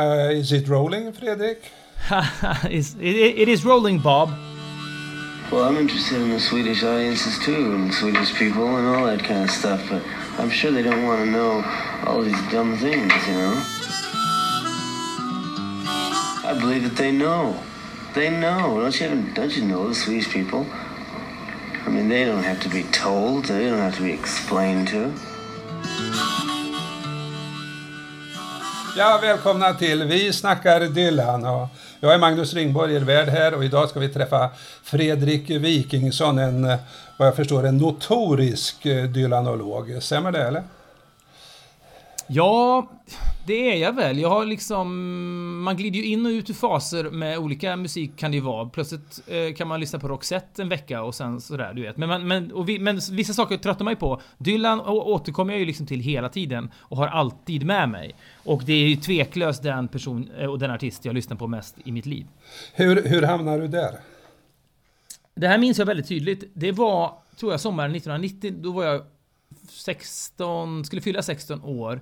Uh, is it rolling, Fredrik? it is rolling, Bob. Well, I'm interested in the Swedish audiences too, and Swedish people and all that kind of stuff, but I'm sure they don't want to know all these dumb things, you know? I believe that they know. They know. Don't you, don't you know the Swedish people? I mean, they don't have to be told. They don't have to be explained to. Ja, välkomna till Vi snackar Dylan. Och jag är Magnus Ringborg, er värd här och idag ska vi träffa Fredrik Wikingsson, en, vad jag förstår, en notorisk eh, Dylanolog. Stämmer det eller? Ja, det är jag väl. Jag har liksom... Man glider ju in och ut ur faser med olika musik kan det ju vara. Plötsligt eh, kan man lyssna på Roxette en vecka och sen sådär, du vet. Men, men, och vi, men vissa saker tröttar man ju på. Dylan återkommer jag ju liksom till hela tiden och har alltid med mig. Och det är ju tveklöst den person eh, och den artist jag lyssnar på mest i mitt liv. Hur, hur hamnar du där? Det här minns jag väldigt tydligt. Det var, tror jag, sommaren 1990. Då var jag 16, skulle fylla 16 år.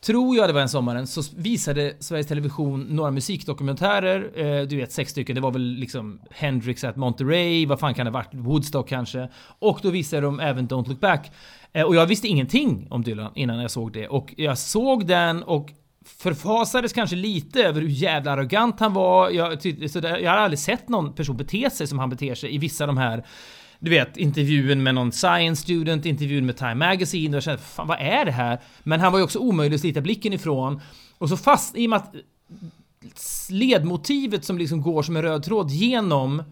Tror jag det var en sommaren, så visade Sveriges Television några musikdokumentärer. Eh, du vet, sex stycken. Det var väl liksom Hendrix at Monterey, vad fan kan det ha varit? Woodstock kanske. Och då visade de även Don't Look Back. Eh, och jag visste ingenting om Dylan innan jag såg det. Och jag såg den och förfasades kanske lite över hur jävla arrogant han var. Jag, så där, jag har aldrig sett någon person bete sig som han beter sig i vissa av de här du vet, intervjun med någon science student, intervjun med Time Magazine. Och jag kände, fan vad är det här? Men han var ju också omöjlig att slita blicken ifrån. Och så fast, i och med att ledmotivet som liksom går som en röd tråd genom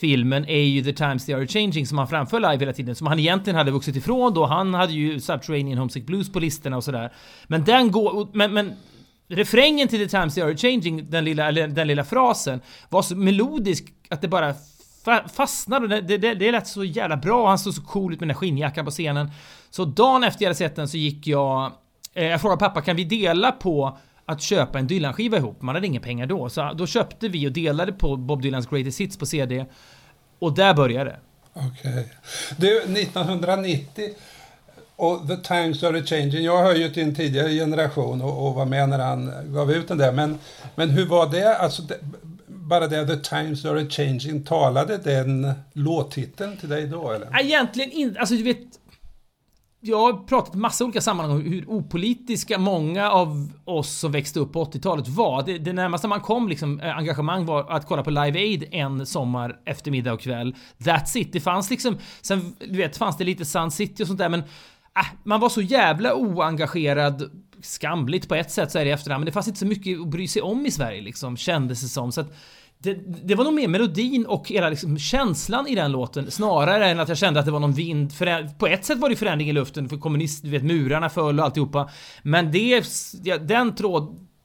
filmen är ju The Times They Are Changing som han framför live hela tiden. Som han egentligen hade vuxit ifrån då. Han hade ju Subterranean Homesick Blues på listorna och sådär. Men den går... Men, men refrängen till The Times They Are Changing, den lilla, eller den lilla frasen, var så melodisk att det bara fastnade. Det, det, det lät så jävla bra. Han såg så cool ut med den där skinnjackan på scenen. Så dagen efter jag hade sett den så gick jag... Eh, jag frågade pappa, kan vi dela på att köpa en Dylan-skiva ihop? Man hade inga pengar då. Så då köpte vi och delade på Bob Dylans Greatest Hits på CD. Och där började det. Okej. Okay. Du, 1990 och The Times Are Changing. Jag hör ju till en tidigare generation och, och var med när han gav ut den där. Men, men hur var det? Alltså, det, bara det The Times Are Changing, talade den låttiteln till dig då eller? Egentligen inte, alltså du vet jag har pratat i massa olika sammanhang om hur opolitiska många av oss som växte upp på 80-talet var. Det, det närmaste man kom liksom eh, engagemang var att kolla på Live Aid en sommar eftermiddag och kväll. That's it. Det fanns liksom, sen du vet fanns det lite Sun City och sånt där men äh, man var så jävla oengagerad skamligt på ett sätt så är det i efterhand men det fanns inte så mycket att bry sig om i Sverige liksom kändes det som så att det, det, var nog mer melodin och hela liksom känslan i den låten snarare än att jag kände att det var någon vind. På ett sätt var det förändring i luften för kommunist, du vet murarna föll och alltihopa. Men det, ja, den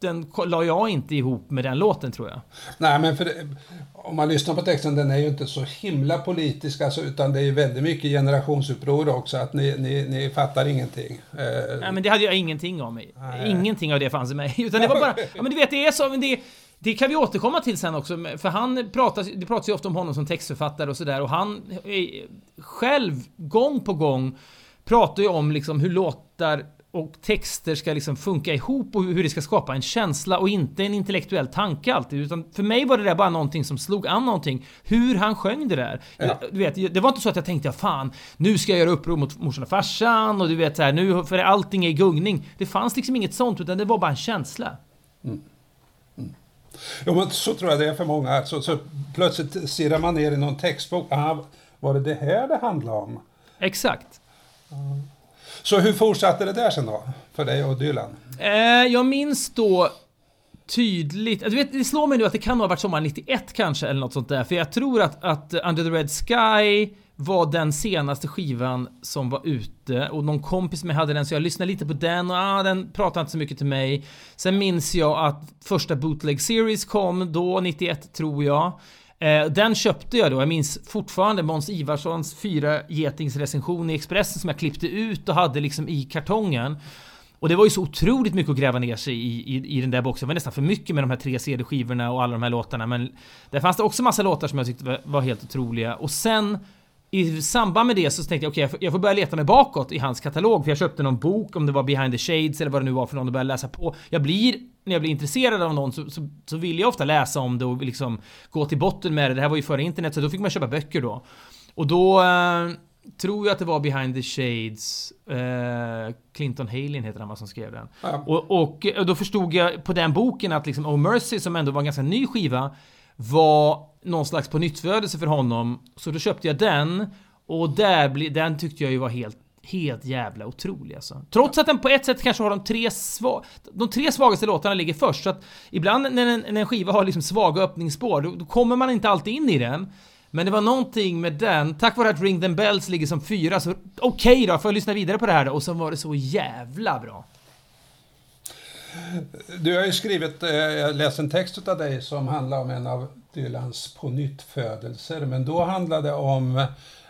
tråden la jag inte ihop med den låten tror jag. Nej men för det, om man lyssnar på texten, den är ju inte så himla politisk alltså, utan det är ju väldigt mycket generationsuppror också, att ni, ni, ni fattar ingenting. Eh, Nej men det hade jag ingenting om. Nej. Ingenting av det fanns i mig. Utan det var bara, ja men du vet det är så, men det det kan vi återkomma till sen också, för han pratar, det pratas ju ofta om honom som textförfattare och sådär och han själv, gång på gång, pratar ju om liksom hur låtar och texter ska liksom funka ihop och hur det ska skapa en känsla och inte en intellektuell tanke alltid. Utan för mig var det där bara någonting som slog an någonting. Hur han sjöng det där. Ja. Du vet, det var inte så att jag tänkte, fan, nu ska jag göra uppror mot morsan och farsan och du vet så här, nu för allting är i gungning. Det fanns liksom inget sånt, utan det var bara en känsla. Mm. Jo, men så tror jag det är för många. Så, så plötsligt stirrar man ner i någon textbok. Ah, var det det här det handlade om? Exakt. Så hur fortsatte det där sen då? För dig och Dylan? Eh, jag minns då tydligt. Du vet, det slår mig nu att det kan ha varit sommaren 91 kanske eller något sånt där. För jag tror att, att Under the Red Sky var den senaste skivan som var ute och någon kompis med hade den så jag lyssnade lite på den och ah, den pratade inte så mycket till mig. Sen minns jag att första Bootleg Series kom då, 91 tror jag. Eh, den köpte jag då. Jag minns fortfarande Måns Ivarssons fyra getingsrecension i Expressen som jag klippte ut och hade liksom i kartongen. Och det var ju så otroligt mycket att gräva ner sig i, i, i den där boxen. Det var nästan för mycket med de här tre CD-skivorna och alla de här låtarna. Men där fanns det också massa låtar som jag tyckte var, var helt otroliga. Och sen i samband med det så tänkte jag okej, okay, jag får börja leta mig bakåt i hans katalog. För jag köpte någon bok, om det var Behind the Shades eller vad det nu var för någon, och började läsa på. Jag blir, när jag blir intresserad av någon så, så, så vill jag ofta läsa om det och liksom gå till botten med det. Det här var ju före internet, så då fick man köpa böcker då. Och då eh, tror jag att det var Behind the Shades. Eh, Clinton Halin heter han som skrev den. Ja. Och, och, och då förstod jag på den boken att liksom Oh Mercy, som ändå var en ganska ny skiva, var någon slags på nyttfödelse för honom. Så då köpte jag den. Och där bli, den tyckte jag ju var helt Helt jävla otrolig alltså. Trots att den på ett sätt kanske har de tre sva, De tre svagaste låtarna ligger först. Så att ibland när en, när en skiva har liksom svaga öppningsspår, då, då kommer man inte alltid in i den. Men det var någonting med den, tack vare att Ring the Bells ligger som fyra, så okej okay då, får jag lyssna vidare på det här då. Och så var det så jävla bra. Du har ju skrivit, eh, jag läste en text av dig som handlar om en av Dylans pånyttfödelser, men då handlade det om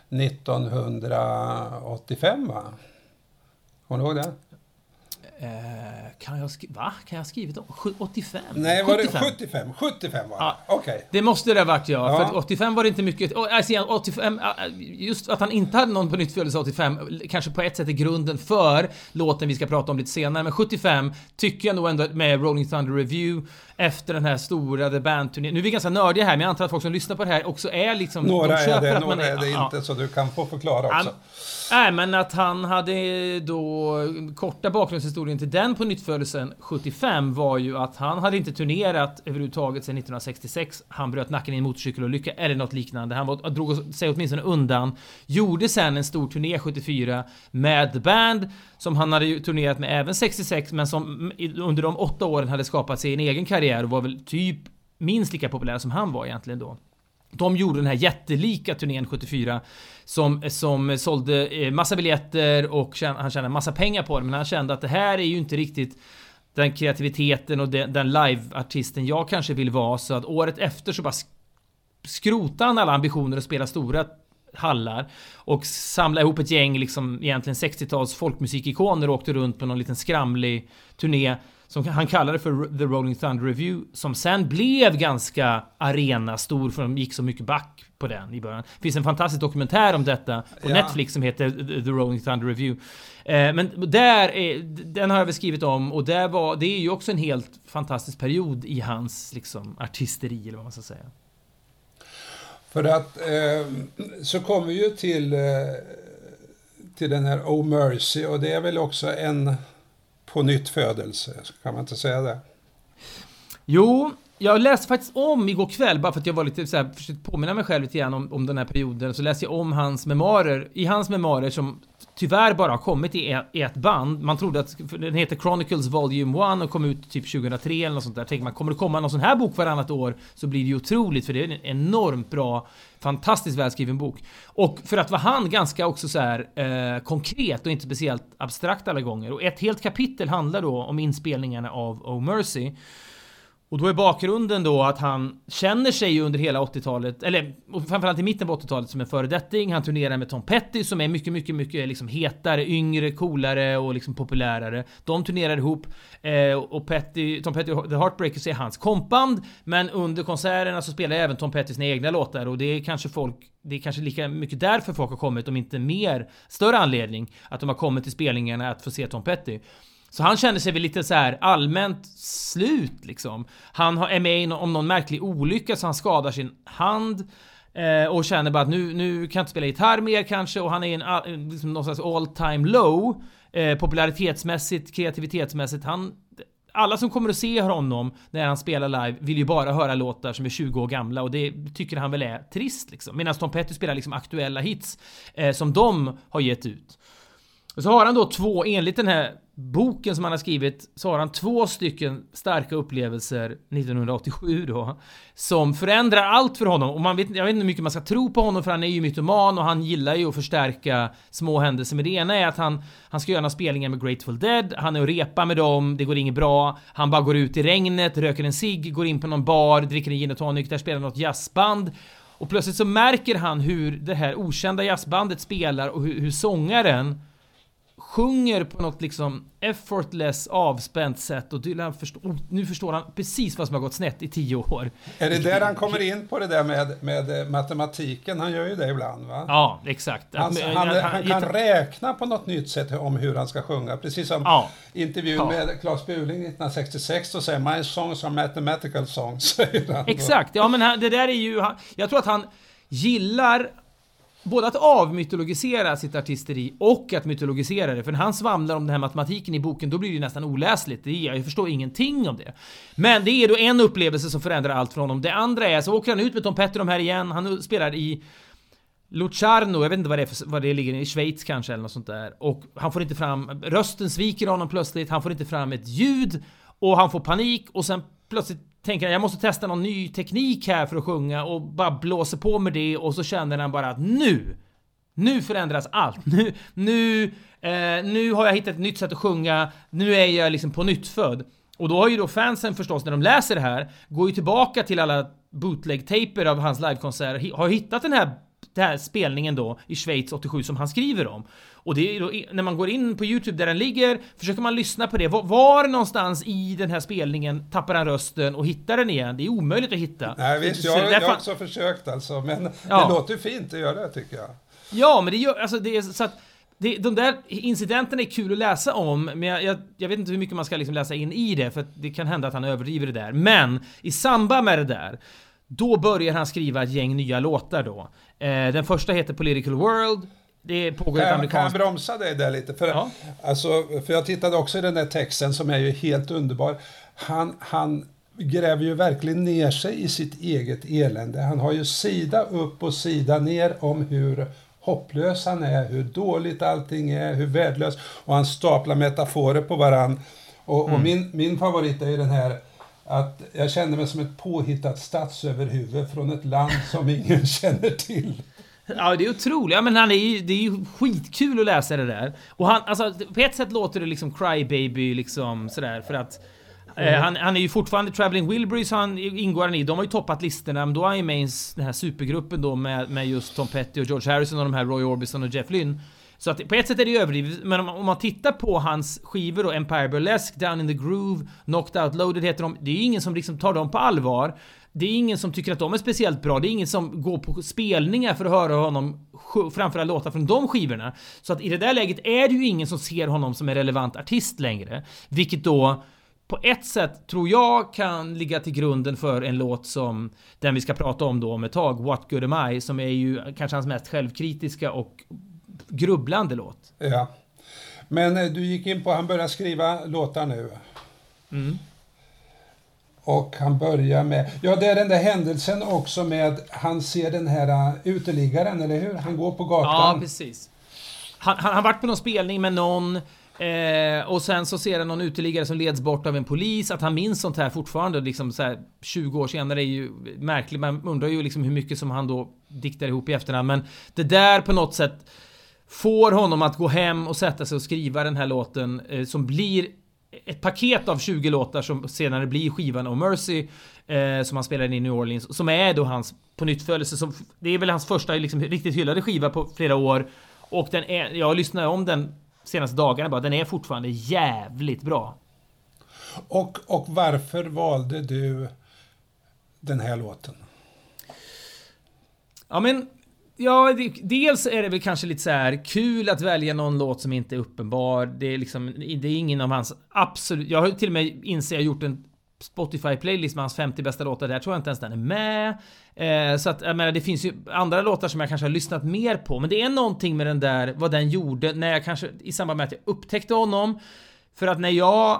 1985 va? Kommer du ihåg det? Eh, kan jag skriva... Va? Kan jag ha skrivit om? 85? Nej, var 75. det 75? 75 var det. Ja, Okej. Okay. Det måste det ha varit ja. ja. För 85 var det inte mycket... Alltså, 85, just att han inte hade någon på nytt födelse 85 kanske på ett sätt är grunden för låten vi ska prata om lite senare. Men 75 tycker jag nog ändå med Rolling Thunder Review efter den här stora The Band-turnén. Nu är vi ganska nördiga här, men jag antar att folk som lyssnar på det här också är liksom... Några de är det, några är, är det ja. inte, så du kan få förklara också. Nej, men att han hade då... Korta bakgrundshistorien till den på nyttfödelsen 75 var ju att han hade inte turnerat överhuvudtaget sedan 1966. Han bröt nacken i en motorcykelolycka eller något liknande. Han var, drog sig åtminstone undan. Gjorde sen en stor turné 74 med The Band som han hade turnerat med även 66 men som under de åtta åren hade skapat sig en egen karriär och var väl typ minst lika populär som han var egentligen då. De gjorde den här jättelika turnén 74 som, som sålde eh, massa biljetter och han tjänade massa pengar på det men han kände att det här är ju inte riktigt den kreativiteten och den, den live-artisten jag kanske vill vara så att året efter så bara skrotade han alla ambitioner att spela stora hallar och samla ihop ett gäng liksom egentligen 60-tals folkmusikikoner och åkte runt på någon liten skramlig turné som han kallade för The Rolling Thunder Review som sen blev ganska arena stor för de gick så mycket back på den i början. Det finns en fantastisk dokumentär om detta på ja. Netflix som heter The Rolling Thunder Review. Eh, men där är, den har jag väl skrivit om och där var, det är ju också en helt fantastisk period i hans liksom artisteri eller vad man ska säga. För att eh, så kommer vi ju till, eh, till den här Oh Mercy och det är väl också en på nytt födelse, kan man inte säga det? Jo, jag läste faktiskt om igår kväll, bara för att jag var lite så här, försökte påminna mig själv lite grann om, om den här perioden, så läste jag om hans memoarer. I hans memoarer som tyvärr bara har kommit i e, ett band. Man trodde att den heter Chronicles Volume 1 och kom ut typ 2003 eller något sånt där. Tänker man, kommer det komma någon sån här bok varannat år så blir det ju otroligt för det är en enormt bra, fantastiskt välskriven bok. Och för att vara han ganska också så här eh, konkret och inte speciellt abstrakt alla gånger. Och ett helt kapitel handlar då om inspelningarna av Oh Mercy. Och då är bakgrunden då att han känner sig under hela 80-talet, eller framförallt i mitten på 80-talet som en föredetting. Han turnerar med Tom Petty som är mycket, mycket, mycket liksom hetare, yngre, coolare och liksom populärare. De turnerar ihop eh, och Petty, Tom Petty The Heartbreakers är hans kompband. Men under konserterna så spelar även Tom Petty sina egna låtar och det är kanske folk det är kanske lika mycket därför folk har kommit, om inte mer, större anledning, att de har kommit till spelningarna att få se Tom Petty. Så han känner sig väl lite så här allmänt slut liksom. Han är med om någon märklig olycka så han skadar sin hand. Eh, och känner bara att nu, nu kan jag inte spela gitarr mer kanske och han är i en liksom någon slags all time low. Eh, popularitetsmässigt, kreativitetsmässigt. Han, alla som kommer att se honom när han spelar live vill ju bara höra låtar som är 20 år gamla och det tycker han väl är trist liksom. Medan Tom Petty spelar liksom aktuella hits eh, som de har gett ut. Och så har han då två, enligt den här boken som han har skrivit, så har han två stycken starka upplevelser 1987 då. Som förändrar allt för honom. Och man vet, jag vet inte hur mycket man ska tro på honom för han är ju mytoman och han gillar ju att förstärka små händelser. Men det ena är att han, han ska göra några spelningar med Grateful Dead. Han är och repa med dem, det går inget bra. Han bara går ut i regnet, röker en cigg, går in på någon bar, dricker en gin och tonic, där spelar något jazzband. Och plötsligt så märker han hur det här okända jazzbandet spelar och hur, hur sångaren sjunger på något liksom effortless, avspänt sätt och Dylan förstår, oh, nu förstår han precis vad som har gått snett i tio år. Är det där han kommer in på det där med, med matematiken? Han gör ju det ibland va? Ja, exakt. Han, Att- han, han, han- kan räkna på något nytt sätt om hur han ska sjunga. Precis som Ja. intervjun Ja. med Claes Buling 1966, då säger My songs are mathematical songs, säger han. Exakt, ja men han, det där är ju... han- Jag tror att han gillar både att avmytologisera sitt artisteri och att mytologisera det. För när han svamlar om den här matematiken i boken, då blir det ju nästan oläsligt. Det är, jag förstår ingenting om det. Men det är då en upplevelse som förändrar allt för honom. Det andra är, så åker han ut med Tom Petterum här igen. Han spelar i Lucharno, jag vet inte vad det, är för, vad det ligger i, i Schweiz kanske eller något sånt där. Och han får inte fram, rösten sviker honom plötsligt, han får inte fram ett ljud och han får panik och sen plötsligt tänker han jag måste testa någon ny teknik här för att sjunga och bara blåser på med det och så känner han bara att nu nu förändras allt. Nu, nu, eh, nu har jag hittat ett nytt sätt att sjunga. Nu är jag liksom på nytt född. Och då har ju då fansen förstås, när de läser det här, går ju tillbaka till alla bootleg-taper av hans livekonserter, har hittat den här, den här spelningen då i Schweiz 87 som han skriver om. Och det är då, när man går in på YouTube där den ligger, försöker man lyssna på det. Var, var någonstans i den här spelningen tappar han rösten och hittar den igen? Det är omöjligt att hitta. Nej, visst, jag, jag har också försökt alltså, men Ja. det låter fint, det gör det tycker jag. Ja, men det gör, alltså det är så att det, de där incidenterna är kul att läsa om, men jag, jag, jag vet inte hur mycket man ska liksom läsa in i det, för att det kan hända att han överdriver det där. Men i samband med det där, då börjar han skriva ett gäng nya låtar då. Eh, den första heter Political World. Det pågår ett Kan jag, kan jag amerikanskt... bromsa dig där lite? För, Ja. alltså, för jag tittade också i den där texten som är ju helt underbar. Han, han gräver ju verkligen ner sig i sitt eget elände. Han har ju sida upp och sida ner om hur hopplös han är, hur dåligt allting är, hur värdelös. Och han staplar metaforer på varann. Och, Mm. och min, min favorit är ju den här att jag kände mig som ett påhittat statsöverhuvud från ett land som ingen känner till. Ja, det är otroligt. Ja, men han är ju, det är ju skitkul att läsa det där. Och han, alltså, på ett sätt låter det liksom crybaby liksom sådär för att eh, han, han är ju fortfarande Traveling Wilburys han ingår han i. De har ju toppat listorna, men då är han ju med i den här supergruppen då med, med just Tom Petty och George Harrison och de här Roy Orbison och Jeff Lynne. Så att på ett sätt är det ju överdrivet, men om, om man tittar på hans skivor då, Empire Burlesque, Down in the Groove, Knocked Out Loaded heter de. Det är ju ingen som liksom tar dem på allvar. Det är ingen som tycker att de är speciellt bra. Det är ingen som går på spelningar för att höra honom framföra låtar från de skivorna. Så att i det där läget är det ju ingen som ser honom som en relevant artist längre. Vilket då på ett sätt tror jag kan ligga till grunden för en låt som den vi ska prata om då om ett tag, What Good Am I, som är ju kanske hans mest självkritiska och grubblande låt. Ja. Men eh, du gick in på, han börjar skriva låtar nu. Mm. Och han börjar med, ja det är den där händelsen också med, han ser den här uh, uteliggaren, eller hur? Han går på Ja, gatan. precis. Han han har varit på någon spelning med någon eh, och sen så ser han någon uteliggare som leds bort av en polis. Att han minns sånt här fortfarande liksom så här 20 år senare är ju märkligt. Man undrar ju liksom hur mycket som han då diktar ihop i efterhand. Men det där på något sätt får honom att gå hem och sätta sig och skriva den här låten eh, som blir ett paket av 20 låtar som senare blir skivan Oh Mercy eh, som han spelade in i New Orleans som är då hans på nytt som Det är väl hans första liksom, riktigt hyllade skiva på flera år och den är, jag lyssnade om den senaste dagarna bara, den är fortfarande jävligt bra. Och, och varför valde du den här låten? Ja men Ja, det, dels är det väl kanske lite så här kul att välja någon låt som inte är uppenbar. Det är liksom, det är ingen av hans absolut... Jag har ju till och med inser jag gjort en Spotify-playlist med hans 50 bästa låtar. Där tror jag inte ens den är med. Eh, så att jag menar, det finns ju andra låtar som jag kanske har lyssnat mer på. Men det är någonting med den där, vad den gjorde när jag kanske i samband med att jag upptäckte honom. För att när jag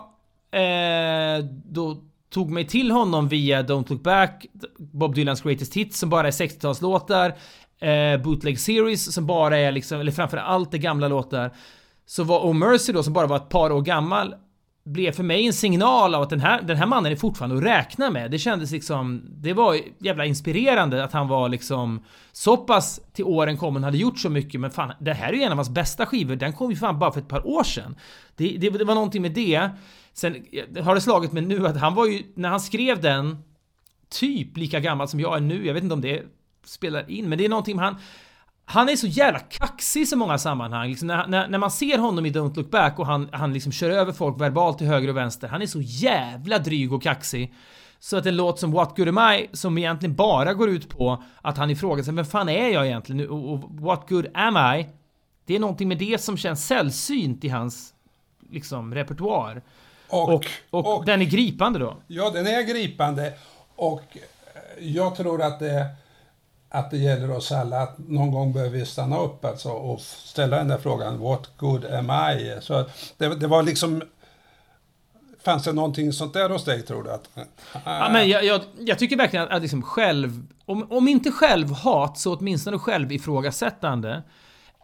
eh, då tog mig till honom via Don't Look Back, Bob Dylans Greatest Hits som bara är 60-talslåtar, eh, Bootleg Series som bara är liksom, eller framförallt är gamla låtar. Så var Oh Mercy då som bara var ett par år gammal blev för mig en signal av att den här, den här mannen är fortfarande att räkna med. Det kändes liksom, det var jävla inspirerande att han var liksom så pass till åren kommen hade gjort så mycket men fan, det här är ju en av hans bästa skivor. Den kom ju fan bara för ett par år sedan. Det, det, det var någonting med det. Sen eh, har det slagit mig nu att han var ju, när han skrev den, typ lika gammal som jag är nu. Jag vet inte om det spelar in, men det är någonting han han är så jävla kaxig i så många sammanhang. Liksom när, när, när, man ser honom i Don't Look Back och han, han liksom kör över folk verbalt till höger och vänster. Han är så jävla dryg och kaxig. Så att en låt som What Good Am I, som egentligen bara går ut på att han ifrågasätter vem fan är jag egentligen? Och, och What Good Am I? Det är någonting med det som känns sällsynt i hans liksom repertoar. Och, och, och, och den är gripande då? Ja, den är gripande. Och eh, jag tror att det att det gäller oss alla att någon gång behöver vi stanna upp alltså och ställa den där frågan, what good am I? Så det, det var liksom Fanns det någonting sånt där hos dig tror du? Att, ah. ja, men jag, jag, jag tycker verkligen att, att liksom själv, om, om inte självhat så åtminstone självifrågasättande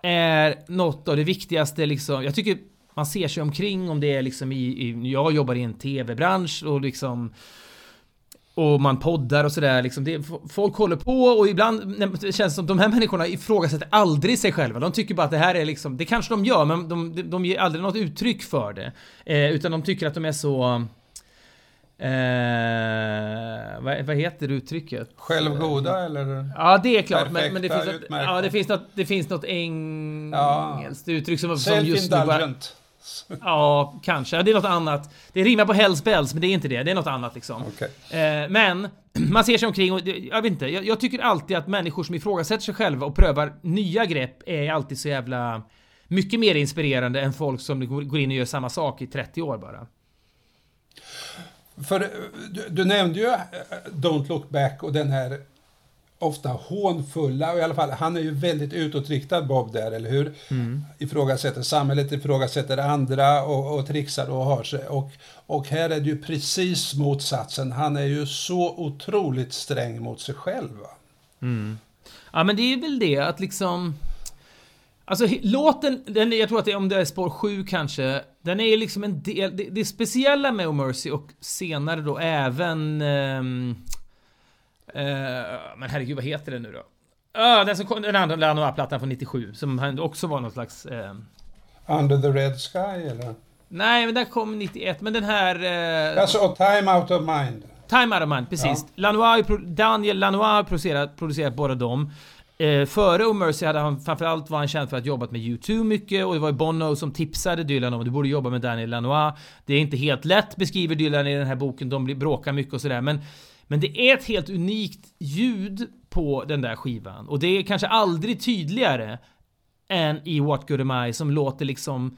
är något av det viktigaste liksom. Jag tycker man ser sig omkring om det är liksom i, i jag jobbar i en tv-bransch och liksom och man poddar och sådär liksom. folk håller på och ibland det känns som att de här människorna ifrågasätter aldrig sig själva. De tycker bara att det här är liksom, det kanske de gör men de, de, de ger aldrig något uttryck för det. Eh, utan de tycker att de är så... Eh, vad, vad, heter uttrycket? Självgoda eller? Ja, det är klart. Perfekta, men, men det, finns något, ja, det, finns något, det finns något engelskt ja. uttryck som, som just nu bara, ja, kanske. Det är något annat. Det rimmar på Hells Bells, men det är inte det. Det är något annat liksom. Okay. Eh, men man ser sig omkring och jag vet inte. Jag, jag, tycker alltid att människor som ifrågasätter sig själva och prövar nya grepp är alltid så jävla mycket mer inspirerande än folk som går in och gör samma sak i 30 år bara. För du, du nämnde ju eh, Don't Look Back och den här ofta hånfulla, och i alla fall han är ju väldigt utåtriktad Bob där, eller hur? Mm. Ifrågasätter samhället, ifrågasätter andra och, och trixar och har sig. Och, och här är det ju precis motsatsen. Han är ju så otroligt sträng mot sig själv. Mm. Ja men det är väl det att liksom... Alltså låten, den, jag tror att det är om det är spår 7 kanske, den är liksom en del, det, det speciella med Oh Mercy och senare då även um, men herregud, vad heter den nu då? Uh, den som kom, den andra Lanois-plattan från 97, som också var någon slags... Uh... Under the Red Sky, eller? Nej, men den kom 91, men den här... Uh... Alltså, Time Out of Mind. Time Out of Mind, precis. Ja. Lanois, Daniel Lanois producerat, producerat båda dem. Eh, före Oh Mercy hade han framförallt var han känd för att jobbat med U2 mycket och det var Bono som tipsade Dylan om att du borde jobba med Daniel Lanois. Det är inte helt lätt beskriver Dylan i den här boken, de bråkar mycket och sådär men men det är ett helt unikt ljud på den där skivan. Och det är kanske aldrig tydligare än i What Good Am I som låter liksom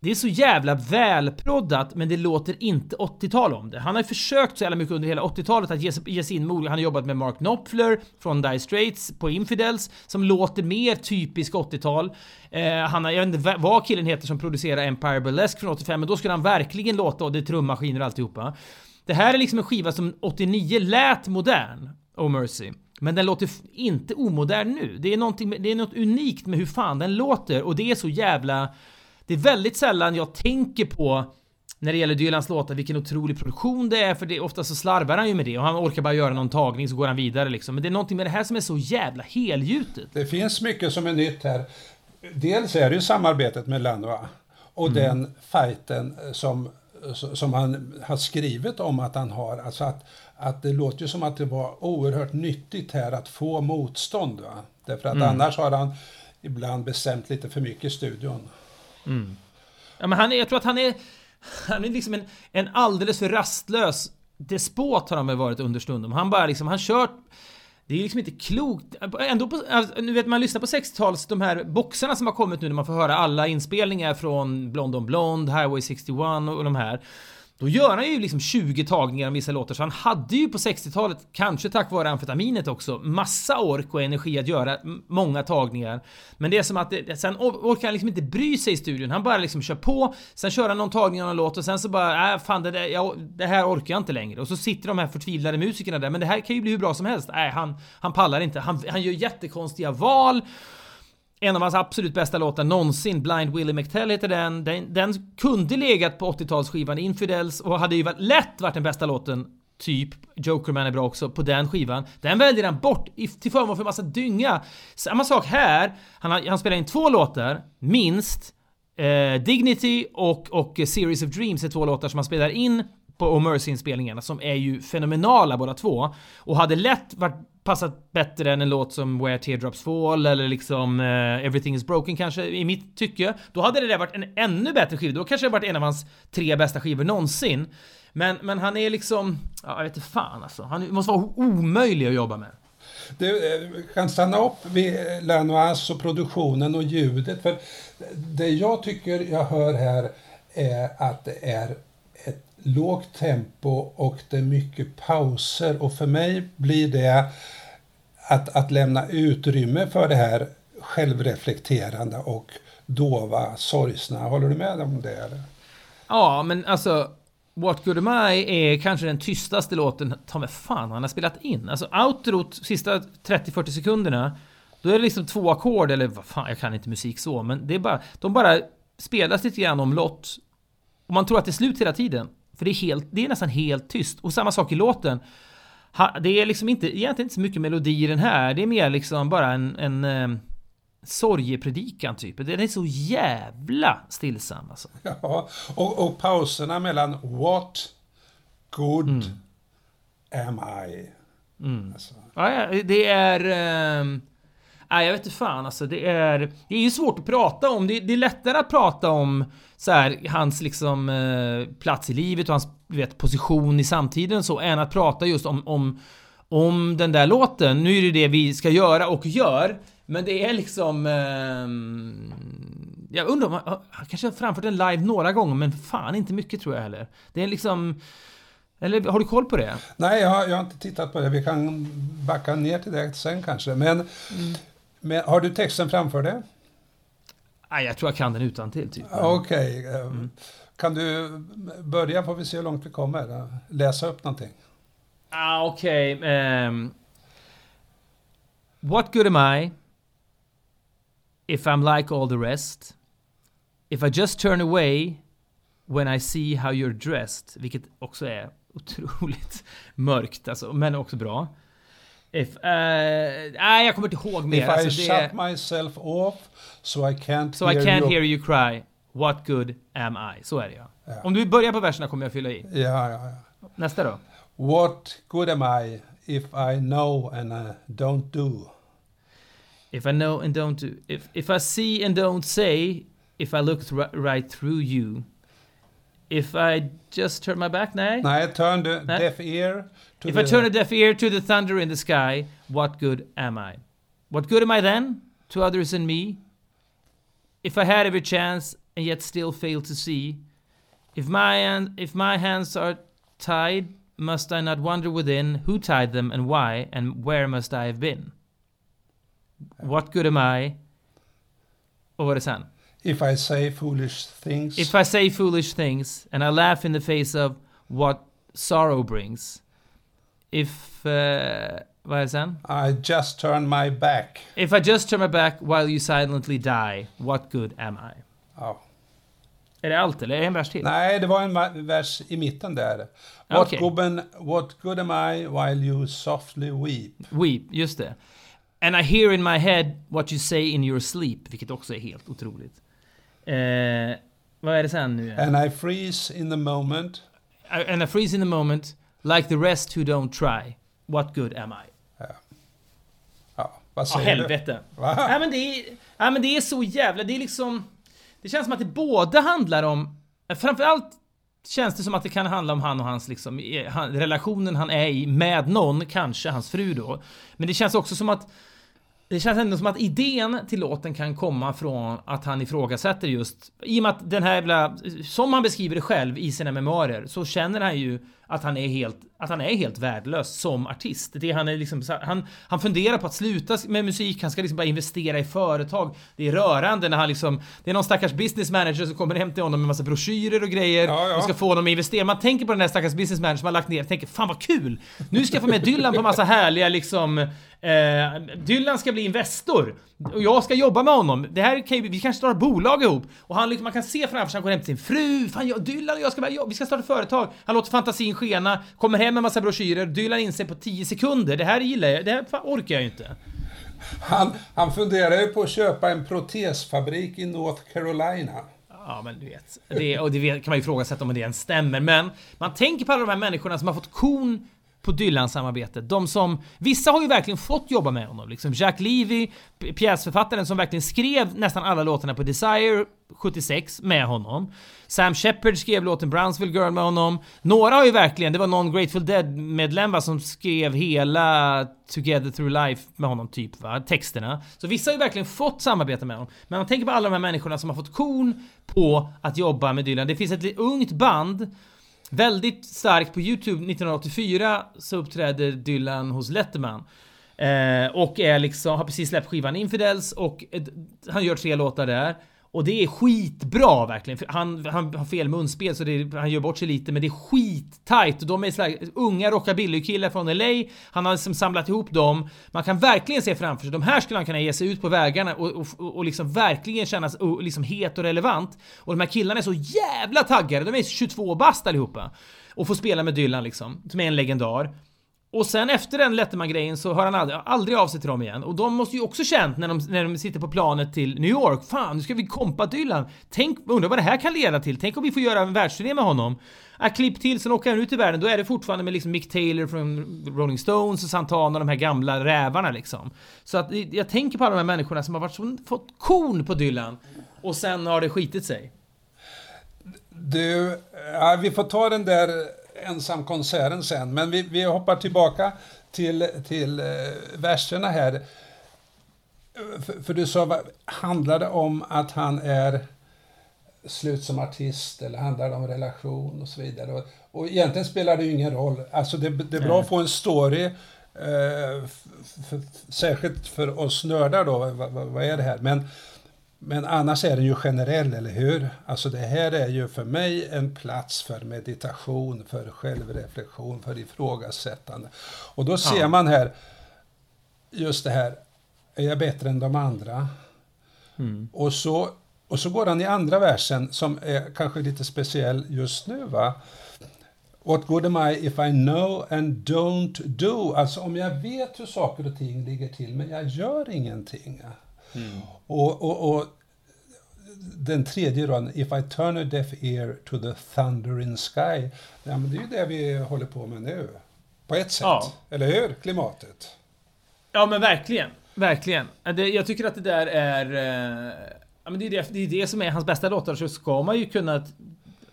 det är så jävla välproddat men det låter inte 80-tal om det. Han har ju försökt så jävla mycket under hela 80-talet att ge, ge sig in med Han har jobbat med Mark Knopfler från Dire Straits på Infidels som låter mer typisk 80-tal. Eh, han har, jag vet inte vad killen heter som producerar Empire Burlesque från 85 men då skulle han verkligen låta och det är trummaskiner och alltihopa. Det här är liksom en skiva som 89 lät modern, Oh Mercy. Men den låter inte omodern nu. Det är, det är något unikt med hur fan den låter och det är så jävla... Det är väldigt sällan jag tänker på när det gäller Dylans låtar vilken otrolig produktion det är för det ofta så slarvar han ju med det och han orkar bara göra någon tagning så går han vidare liksom. Men det är någonting med det här som är så jävla helgjutet. Det finns mycket som är nytt här. Dels är det ju samarbetet med Lanois och mm. den fighten som som han har skrivit om att han har. Alltså att, att det låter ju som att det var oerhört nyttigt här att få motstånd. Va? Därför att mm. annars har han ibland bestämt lite för mycket i studion. Mm. Ja, men han är, jag tror att han är, han är liksom en, en alldeles för rastlös despot har han väl varit understundom. Han bara liksom, han kört det är liksom inte klokt. Ändå på, alltså, nu vet man lyssnar på 60-tals, de här boxarna som har kommit nu när man får höra alla inspelningar från Blond on Blond, Highway 61 och de här. Då gör han ju liksom 20 tagningar om vissa låtar, så han hade ju på 60-talet, kanske tack vare amfetaminet också, massa ork och energi att göra många tagningar. Men det är som att det, sen orkar han liksom inte bry sig i studion. Han bara liksom kör på, sen kör han någon tagning av någon låt och sen så bara, äh, fan det, där, jag, det här orkar jag inte längre. Och så sitter de här förtvivlade musikerna där, men det här kan ju bli hur bra som helst. Nej, han, han pallar inte. Han, han gör jättekonstiga val. En av hans absolut bästa låtar någonsin, Blind Willie McTell heter den. Den, den kunde legat på 80-talsskivan Infidels och hade ju varit, lätt varit den bästa låten Typ, Jokerman är bra också, på den skivan. Den väljer han bort till förmån för en massa dynga. Samma sak här. Han, har, han spelar in två låtar, minst. Eh, Dignity och, och Series of Dreams är två låtar som han spelar in på Omercy-inspelningarna som är ju fenomenala båda två. Och hade lätt varit passat bättre än en låt som Where Teardrops Fall eller liksom uh, Everything Is Broken kanske i mitt tycke. Då hade det där varit en ännu bättre skiva. Då kanske det varit en av hans tre bästa skivor någonsin. Men, men han är liksom, ja, jag vet inte fan alltså. Han måste vara omöjlig att jobba med. Du eh, kan stanna upp vid Lanois och produktionen och ljudet. För det jag tycker jag hör här är att det är lågt tempo och det är mycket pauser. Och för mig blir det att, att lämna utrymme för det här självreflekterande och dova, sorgsna. Håller du med om det? Eller? Ja, men alltså What Good Am I är kanske den tystaste låten, ta mig fan han har spelat in. Alltså outrot, sista 30-40 sekunderna, då är det liksom två ackord, eller vad fan, jag kan inte musik så, men det är bara, de bara spelas lite grann om lott. Och man tror att det är slut hela tiden. För det är, helt, det är nästan helt tyst. Och samma sak i låten. Det är liksom inte, egentligen inte så mycket melodi i den här, det är mer liksom bara en, en eh, sorgepredikan typ. Den är så jävla stillsam alltså. Ja, och, och pauserna mellan What good mm. am I? Mm. Alltså. Ja, det är... Eh, nej, jag vet inte fan alltså. Det är, det är ju svårt att prata om. Det, det är lättare att prata om så här, hans liksom eh, plats i livet och hans vet, position i samtiden så, än att prata just om, om, om den där låten. Nu är det det vi ska göra och gör. Men det är liksom... Eh, jag undrar om han, han kanske har framfört den live några gånger, men fan inte mycket tror jag heller. Det är liksom... Eller har du koll på det? Nej, jag har, jag har inte tittat på det. Vi kan backa ner till det sen kanske. Men, mm. Men har du texten framför dig? Nej, jag tror jag kan den utan till typ. Okej. Okay. Eh, mm. Kan du börja, får vi se hur långt vi kommer. Läsa upp någonting. Ah, Okej. Okay. Um, ehm, what good am I? if I'm like all the rest. If I just turn away when I see how you're dressed. Vilket också är otroligt mörkt alltså, men också bra. If, uh, nej, jag kommer inte ihåg mer. If alltså, I shut är, myself off so I can't, so hear, I can't you. hear you cry. What good am I? Så är det ja. ja. Om du börjar på verserna kommer jag fylla i. Ja, ja, ja. Nästa då. What good am I if I know and I don't do? If I know and don't do, if, if I see and don't say, if I look right through you, if I just turn my back, nej? Nej, turn nej. deaf ear to If the... I turn a deaf ear to the thunder in the sky, what good am I? What good am I then to others and me? If I had every chance and yet still fail to see, if my, if my hands are tied, must I not wonder within who tied them and why, and where must I have been? What good am I? Och vad är det sen? If I say foolish things. If I say foolish things and I laugh in the face of what sorrow brings. If... Uh, vad är sen? I just turn my back. If I just turn my back while you silently die, what good am I? Ja. Är det allt eller är det en vers till? Nej, det var en vers i mitten där. What, okay. good, what good am I while you softly weep? Weep, just det. And I hear in my head what you say in your sleep, vilket också är helt otroligt. Eh, vad är det sen nu? And I freeze in the moment. I, and I freeze in the moment, like the rest who don't try. What good am I? Ja, ja vad säger ah, helvete. du? Va? Ja, men det är, ja, men det är så jävla... Det är liksom... Det känns som att det både handlar om... Framförallt känns det som att det kan handla om han och hans liksom, relationen han är i med någon, kanske hans fru då. Men det känns också som att det känns ändå som att idén till låten kan komma från att han ifrågasätter just i och med att den här jävla som han beskriver det själv i sina memoarer så känner han ju att han är helt, att han är helt värdelös som artist. Det han är liksom, han, han funderar på att sluta med musik, han ska liksom bara investera i företag. Det är rörande när han liksom, det är någon stackars business manager som kommer hem till honom med massa broschyrer och grejer ja, ja. och ska få honom att investera. Man tänker på den där stackars business manager som har lagt ner tänker fan vad kul! Nu ska jag få med Dylan på massa härliga liksom, eh, Dylan ska bli Investor. Och jag ska jobba med honom. Det här kan ju, vi kanske startar bolag ihop. Och han liksom, man kan se framför sig, han går hem till sin fru. Fan, jag, Dylan och jag ska, jag, vi ska starta företag. Han låter fantasin skena, kommer hem med massa broschyrer. Dylan inser på 10 sekunder. Det här gillar jag, det här orkar jag ju inte. Han, han funderar ju på att köpa en protesfabrik i North Carolina. Ja, men du vet. Det, och det kan man ju ifrågasätta om det ens stämmer. Men man tänker på alla de här människorna som har fått kon på Dylan-samarbetet. De som... Vissa har ju verkligen fått jobba med honom. Liksom Jack Levy, pjäsförfattaren som verkligen skrev nästan alla låtarna på Desire 76 med honom. Sam Shepard skrev låten Brownsville Girl med honom. Några har ju verkligen, det var någon Grateful Dead-medlem som skrev hela Together Through Life med honom typ va, texterna. Så vissa har ju verkligen fått samarbeta med honom. Men man tänker på alla de här människorna som har fått kon på att jobba med Dylan. Det finns ett ungt band Väldigt starkt på Youtube 1984 så uppträder Dylan hos Letterman. Eh, och är liksom, har precis släppt skivan Infidels och eh, han gör tre låtar där. Och det är skitbra verkligen. Han, han har fel munspel så det, han gör bort sig lite men det är skittajt. Och de är sådär unga rockabilly-killar från LA. Han har liksom samlat ihop dem. Man kan verkligen se framför sig, de här skulle han kunna ge sig ut på vägarna och, och, och liksom verkligen kännas liksom het och relevant. Och de här killarna är så jävla taggade. De är 22 bast allihopa. Och får spela med Dylan liksom, som är en legendar. Och sen efter den Letterman-grejen så hör han aldrig, aldrig av sig till dem igen. Och de måste ju också känt när de, när de sitter på planet till New York. Fan, nu ska vi kompa Dylan. Tänk, undrar vad det här kan leda till. Tänk om vi får göra en världsturné med honom. Äh, klipp till, sen åker han ut i världen. Då är det fortfarande med liksom Mick Taylor från Rolling Stones och Santana de här gamla rävarna liksom. Så att jag tänker på alla de här människorna som har varit så, fått korn på Dylan. Och sen har det skitit sig. Du, ja, vi får ta den där ensamkonserten sen. Men vi, vi hoppar tillbaka till, till eh, verserna här. För, för du sa, handlar det om att han är slut som artist eller handlar det om relation och så vidare. Och, och egentligen spelar det ju ingen roll. Alltså det, det är bra att få en story, eh, för, särskilt för oss nördar då, vad, vad, vad, är det här? Men men annars är den ju generell, eller hur? Alltså det här är ju för mig en plats för meditation, för självreflektion, för ifrågasättande. Och då ser man här, just det här, är jag bättre än de andra? Mm. Och, så, och så går han i andra versen, som är kanske lite speciell just nu. va? What good am I if I know and don't do? Alltså om jag vet hur saker och ting ligger till, men jag gör ingenting. Mm. Och, och, och, den tredje raden, If I turn a deaf ear to the thunder in sky. Ja, men det är ju det vi håller på med nu. På ett sätt. Ja. Eller hur? Klimatet. Ja, men verkligen. Verkligen. Jag tycker att det där är... Eh, ja, men det, är det, det är det som är hans bästa låtar, så ska man ju kunna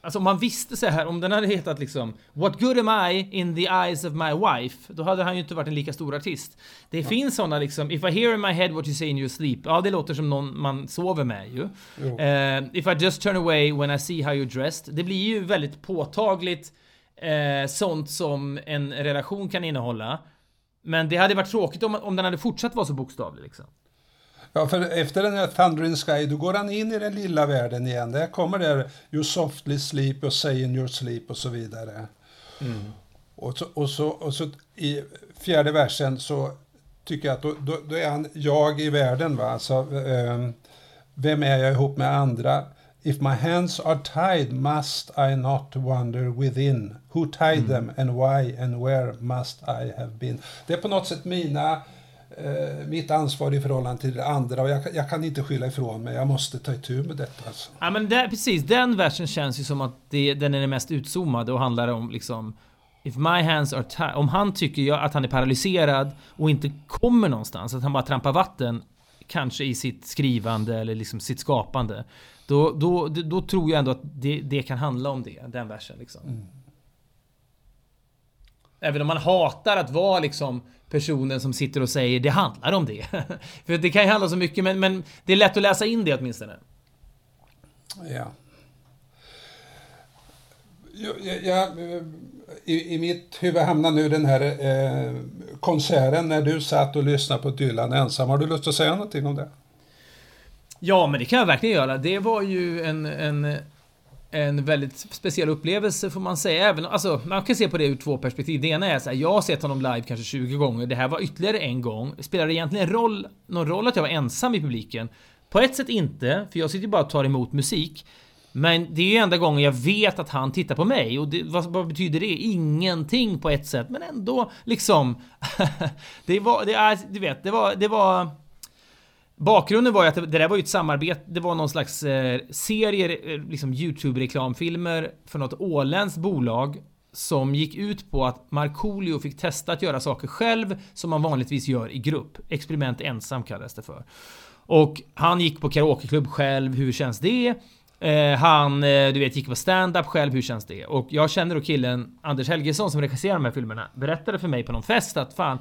Alltså om man visste så här, om den hade hetat liksom What good am I in the eyes of my wife? Då hade han ju inte varit en lika stor artist. Det ja. finns sådana liksom, If I hear in my head what you say in your sleep. Ja, det låter som någon man sover med ju. Uh, if I just turn away when I see how you're dressed. Det blir ju väldigt påtagligt uh, sånt som en relation kan innehålla. Men det hade varit tråkigt om, om den hade fortsatt vara så bokstavlig liksom. Ja, för efter den här Thunder in Sky, då går han in i den lilla världen igen. Där kommer det You softly sleep och say in your sleep och så vidare. Mm. Och, så, och, så, och så i fjärde versen så tycker jag att då, då, då är han jag i världen. Va? Alltså, um, vem är jag ihop med andra? If my hands are tied must I not wonder within Who tied mm. them and why and where must I have been? Det är på något sätt mina eh, mitt ansvar i förhållande till det andra och jag, jag, kan inte skylla ifrån mig. Jag måste ta itu med detta. Alltså. Ja men det, precis, den versen känns ju som att det, den är den mest utzoomade och handlar om liksom If my hands are tied. Om han tycker att han är paralyserad och inte kommer någonstans, att han bara trampar vatten kanske i sitt skrivande eller liksom sitt skapande. Då, då, då tror jag ändå att det, det kan handla om det, den versen liksom. Mm. Även om man hatar att vara liksom personen som sitter och säger det handlar om det. För det kan ju handla så mycket, men, men det är lätt att läsa in det åtminstone. Ja. Jag, jag, i, I mitt huvud hamnar nu den här eh, konserten när du satt och lyssnade på Dylan ensam. Har du lust att säga någonting om det? Ja, men det kan jag verkligen göra. Det var ju en, en en väldigt speciell upplevelse får man säga. Även, alltså, man kan se på det ur två perspektiv. Det ena är att jag har sett honom live kanske 20 gånger. Det här var ytterligare en gång. Spelar det egentligen roll, någon roll att jag var ensam i publiken? På ett sätt inte, för jag sitter ju bara och tar emot musik. Men det är ju enda gången jag vet att han tittar på mig och det, vad, vad, betyder det? Ingenting på ett sätt, men ändå liksom. det var, det du vet, det var, det var Bakgrunden var ju att det, det där var ju ett samarbete, det var någon slags eh, serie, eh, liksom YouTube-reklamfilmer för något åländskt bolag som gick ut på att Markoolio fick testa att göra saker själv som man vanligtvis gör i grupp. Experiment ensam kallades det för. Och han gick på karaokeklubb själv, hur känns det? Eh, han, eh, du vet, gick på stand-up själv, hur känns det? Och jag känner då killen Anders Helgesson som regisserar de här filmerna berättade för mig på någon fest att fan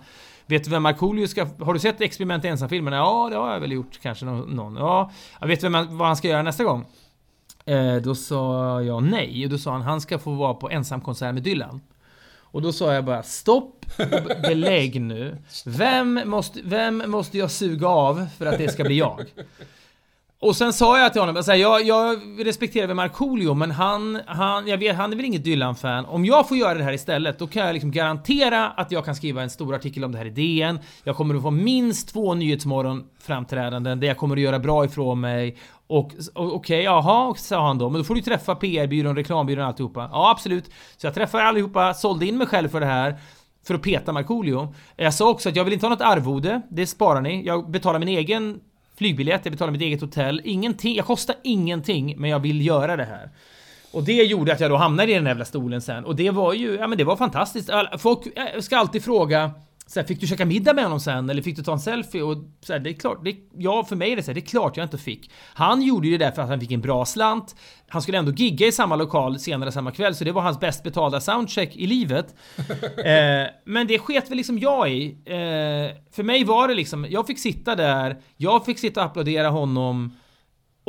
Vet du vem Markoolio ska... Har du sett Experiment ensam-filmerna? Ja, det har jag väl gjort kanske någon. Ja, jag vet vem, vad han ska göra nästa gång? Eh, då sa jag nej. Och då sa han han ska få vara på ensamkonsert med Dylan. Och då sa jag bara stopp och belägg nu. Vem måste, vem måste jag suga av för att det ska bli jag? Och sen sa jag till honom, alltså, jag, jag respekterar väl Markoolio, men han, han, jag vet, han är väl inget Dylan-fan. Om jag får göra det här istället, då kan jag liksom garantera att jag kan skriva en stor artikel om det här i DN. Jag kommer att få minst två Nyhetsmorgon framträdanden där jag kommer att göra bra ifrån mig. Och, och okej, okay, jaha, sa han då. Men då får du träffa PR-byrån, reklambyrån och alltihopa. Ja, absolut. Så jag träffade allihopa, sålde in mig själv för det här för att peta Markoolio. Jag sa också att jag vill inte ha något arvode, det sparar ni. Jag betalar min egen flygbiljett, jag betalar mitt eget hotell. Ingenting, jag kostar ingenting, men jag vill göra det här. Och det gjorde att jag då hamnade i den jävla stolen sen. Och det var ju, ja men det var fantastiskt. Folk ska alltid fråga så här, fick du käka middag med honom sen? Eller fick du ta en selfie? Och så här, det är klart, det, ja för mig är det så här, det är klart jag inte fick. Han gjorde ju det för att han fick en bra slant. Han skulle ändå gigga i samma lokal senare samma kväll, så det var hans bäst betalda soundcheck i livet. eh, men det sket väl liksom jag i. Eh, för mig var det liksom, jag fick sitta där, jag fick sitta och applådera honom.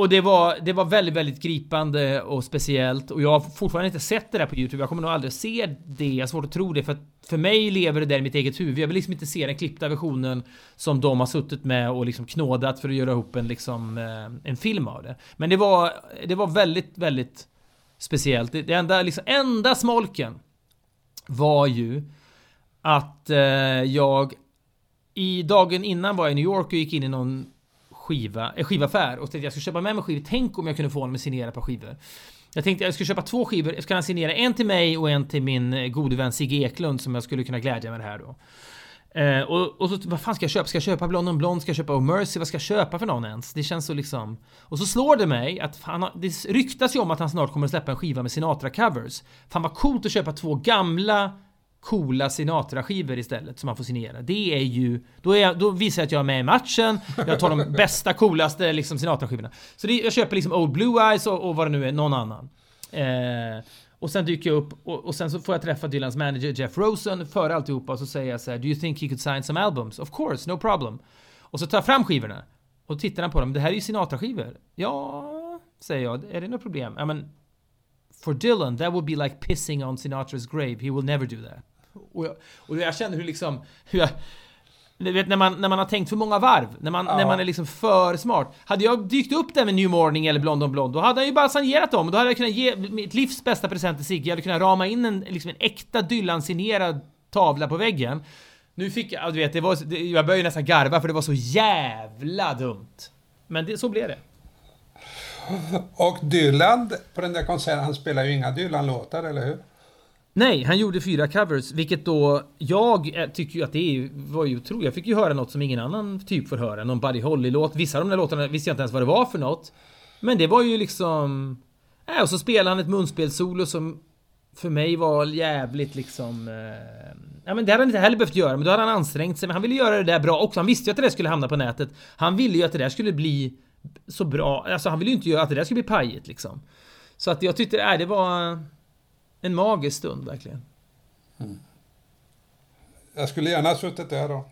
Och det var, det var väldigt, väldigt gripande och speciellt och jag har fortfarande inte sett det där på YouTube. Jag kommer nog aldrig se det. Jag har svårt att tro det för att för mig lever det där i mitt eget huvud. Jag vill liksom inte se den klippta versionen som de har suttit med och liksom knådat för att göra ihop en liksom eh, en film av det. Men det var, det var väldigt, väldigt speciellt. Det, enda, liksom, enda smolken var ju att eh, jag i dagen innan var jag i New York och gick in i någon skiva, äh, skivaffär och tänkte jag skulle köpa med mig skivor. Tänk om jag kunde få honom att signera ett par skivor. Jag tänkte jag skulle köpa två skivor. Jag ska signera en till mig och en till min eh, gode vän Sigge Eklund som jag skulle kunna glädja med det här då. Eh, och, och så, vad fan ska jag köpa? Ska jag köpa Blond on Blond? Ska jag köpa Oh Mercy? Vad ska jag köpa för någon ens? Det känns så liksom... Och så slår det mig att han har, det ryktas ju om att han snart kommer att släppa en skiva med Sinatra-covers. Fan vad coolt att köpa två gamla coola Sinatra-skivor istället som man får signera. Det är ju... Då, är jag, då visar jag att jag är med i matchen. Jag tar de bästa, coolaste liksom Sinatra-skivorna. Så det, jag köper liksom Old Blue Eyes och, och vad det nu är, någon annan. Eh, och sen dyker jag upp och, och, sen så får jag träffa Dylans manager Jeff Rosen före alltihopa och så säger jag så här, Do you think he could sign some albums? Of course, no problem. Och så tar jag fram skivorna. Och tittar han på dem. Det här är ju Sinatra-skivor. Ja, säger jag. Är det något problem? Ja men... For Dylan, that would be like pissing on Sinatras grave. He will never do that. Och jag, och jag känner hur liksom... Hur jag, du vet när man, när man har tänkt för många varv, när man, ja. när man är liksom för smart. Hade jag dykt upp där med New Morning eller Blond on Blond, då hade jag ju bara signerat dem. Då hade jag kunnat ge mitt livs bästa present till Sigge. Jag hade kunnat rama in en, liksom en äkta Dylan-signerad tavla på väggen. Nu fick jag, du vet, det var, det, jag började nästan garva för det var så jävla dumt. Men det, så blev det. Och Dylan, på den där konserten, han spelar ju inga Dylan-låtar, eller hur? Nej, han gjorde fyra covers, vilket då jag eh, tycker ju att det var ju otroligt. Jag fick ju höra något som ingen annan typ får höra. Någon Buddy Holly-låt. Vissa av de där låtarna visste jag inte ens vad det var för något. Men det var ju liksom... Äh, och så spelade han ett munspelssolo som för mig var jävligt liksom... Eh, ja men det hade han inte heller behövt göra, men då hade han ansträngt sig. Men han ville göra det där bra också. Han visste ju att det där skulle hamna på nätet. Han ville ju att det där skulle bli så bra. Alltså han ville ju inte göra att det där skulle bli pajigt liksom. Så att jag tyckte, äh, det var en magisk stund verkligen. Mm. Jag skulle gärna ha suttit där då.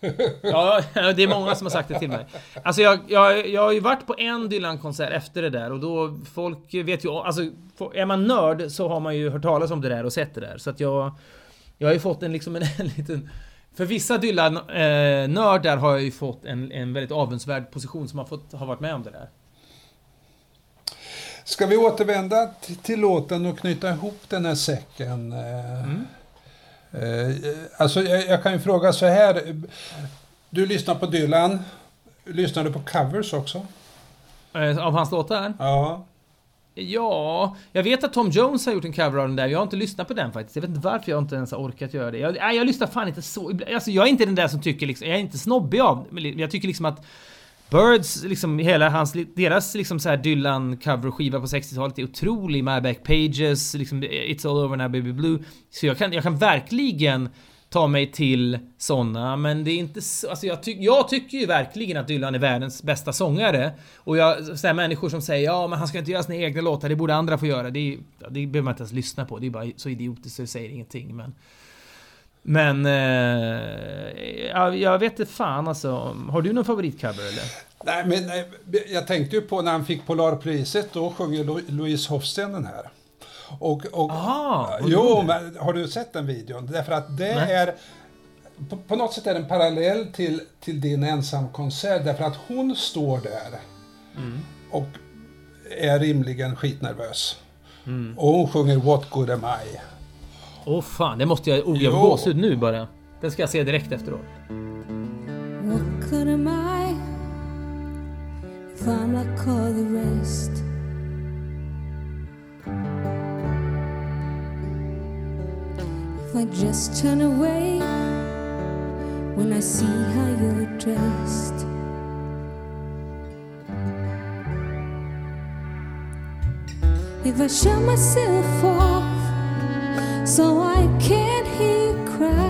ja, det är många som har sagt det till mig. Alltså jag, jag, jag har ju varit på en Dylan-konsert efter det där och då folk vet ju... Alltså, är man nörd så har man ju hört talas om det där och sett det där. Så att jag... Jag har ju fått en liksom en, en liten... För vissa Dylan-nördar eh, har jag ju fått en, en väldigt avundsvärd position som har fått ha varit med om det där. Ska vi återvända till låten och knyta ihop den här säcken? Eh, mm. Eh, alltså, jag, jag, kan ju fråga så här. Du lyssnar på Dylan. Lyssnar du på covers också? Av hans låtar? Ja. Ja, jag vet att Tom Jones har gjort en cover av den där. Jag har inte lyssnat på den faktiskt. Jag vet inte varför jag inte ens har orkat göra det. Jag, nej, jag lyssnar fan inte så... Alltså, jag är inte den där som tycker liksom... Jag är inte snobbig av... Jag tycker liksom att... Birds, liksom hela hans, deras liksom så här Dylan coverskiva på 60-talet är otrolig. My Back Pages, liksom It's All Over Now Baby Blue. Så jag kan, jag kan verkligen ta mig till såna, men det är inte så, alltså jag, ty, jag tycker ju verkligen att Dylan är världens bästa sångare. Och jag, sådär människor som säger ja men han ska inte göra sina egna låtar, det borde andra få göra. Det, det behöver man inte ens lyssna på, det är bara så idiotiskt så det säger ingenting. Men, men eh, jag, jag vet inte fan alltså. Har du någon favoritcover eller? Nej, men eh, jag tänkte ju på när han fick Polarpriset, då sjunger Louise Hofsten den här. Och, och, Aha, jo, men har du sett den videon? Därför att det Nej. är på, på, något sätt är det en parallell till, till din ensamkonsert därför att hon står där mm. och är rimligen skitnervös. Mm. Och hon sjunger What good am I? Åh oh, fan, det måste jag... Oh, jag får gåshud nu bara. Den ska jag se direkt efteråt. What good am I? If I'm like all the rest I just turn away when I see how you're dressed. If I shut myself off so I can't hear you cry.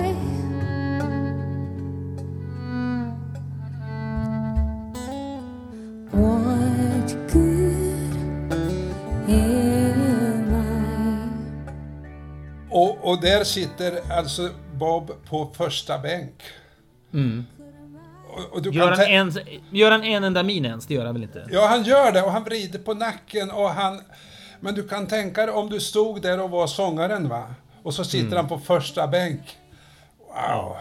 Och där sitter alltså Bob på första bänk. Mm. Och, och gör, han en, gör han en enda min ens? Det gör han väl inte? Ja, han gör det och han vrider på nacken och han... Men du kan tänka dig om du stod där och var sångaren va? Och så sitter mm. han på första bänk. Wow! Alltså...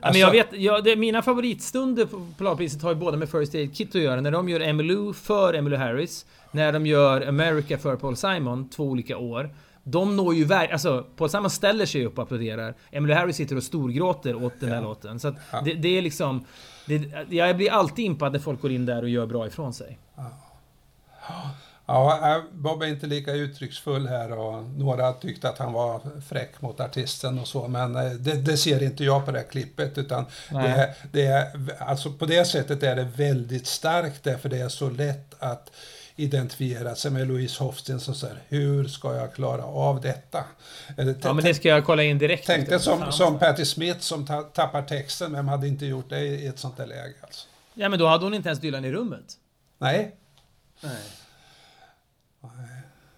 Ja, men jag vet, ja, det, mina favoritstunder på Polarpriset har ju båda med First Aid Kit att göra. När de gör Emmylou för Emmylou Harris. När de gör America för Paul Simon, två olika år. De når ju verkligen, alltså Paul Simon ställer sig upp och applåderar. Emily Harris sitter och storgråter åt den här låten. Så att ja. det, det, är liksom... Det, jag blir alltid impad när folk går in där och gör bra ifrån sig. Ja. Ja, Bob är inte lika uttrycksfull här och några tyckte att han var fräck mot artisten och så, men eh, det, det ser inte jag på det här klippet, utan det, det är, alltså på det sättet är det väldigt starkt därför det är så lätt att identifiera sig med Louise Hofsten och säger hur ska jag klara av detta? Ja, men det ska jag kolla in direkt. Tänk dig som, som Patti Smith som ta, tappar texten, men hade inte gjort det i ett sånt där läge. Alltså. Ja, men då hade hon inte ens Dylan i rummet. Nej. Nej.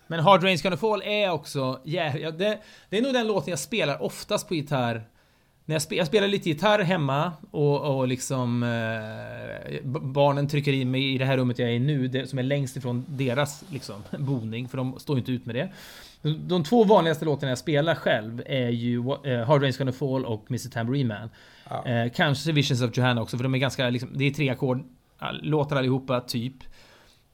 Men Hard Rain's Gonna Fall är också... Yeah, det, det är nog den låten jag spelar oftast på gitarr när jag, spe, jag spelar lite gitarr hemma och, och liksom eh, barnen trycker in mig i det här rummet jag är i nu, det, som är längst ifrån deras liksom, boning, för de står inte ut med det. De, de två vanligaste låtarna jag spelar själv är ju eh, Hard Rain's Gonna Fall och Mr Tambourine Man. Ja. Eh, kanske Visions of Johanna också, för de är ganska, liksom, det är tre ackord, låtar allihopa, typ.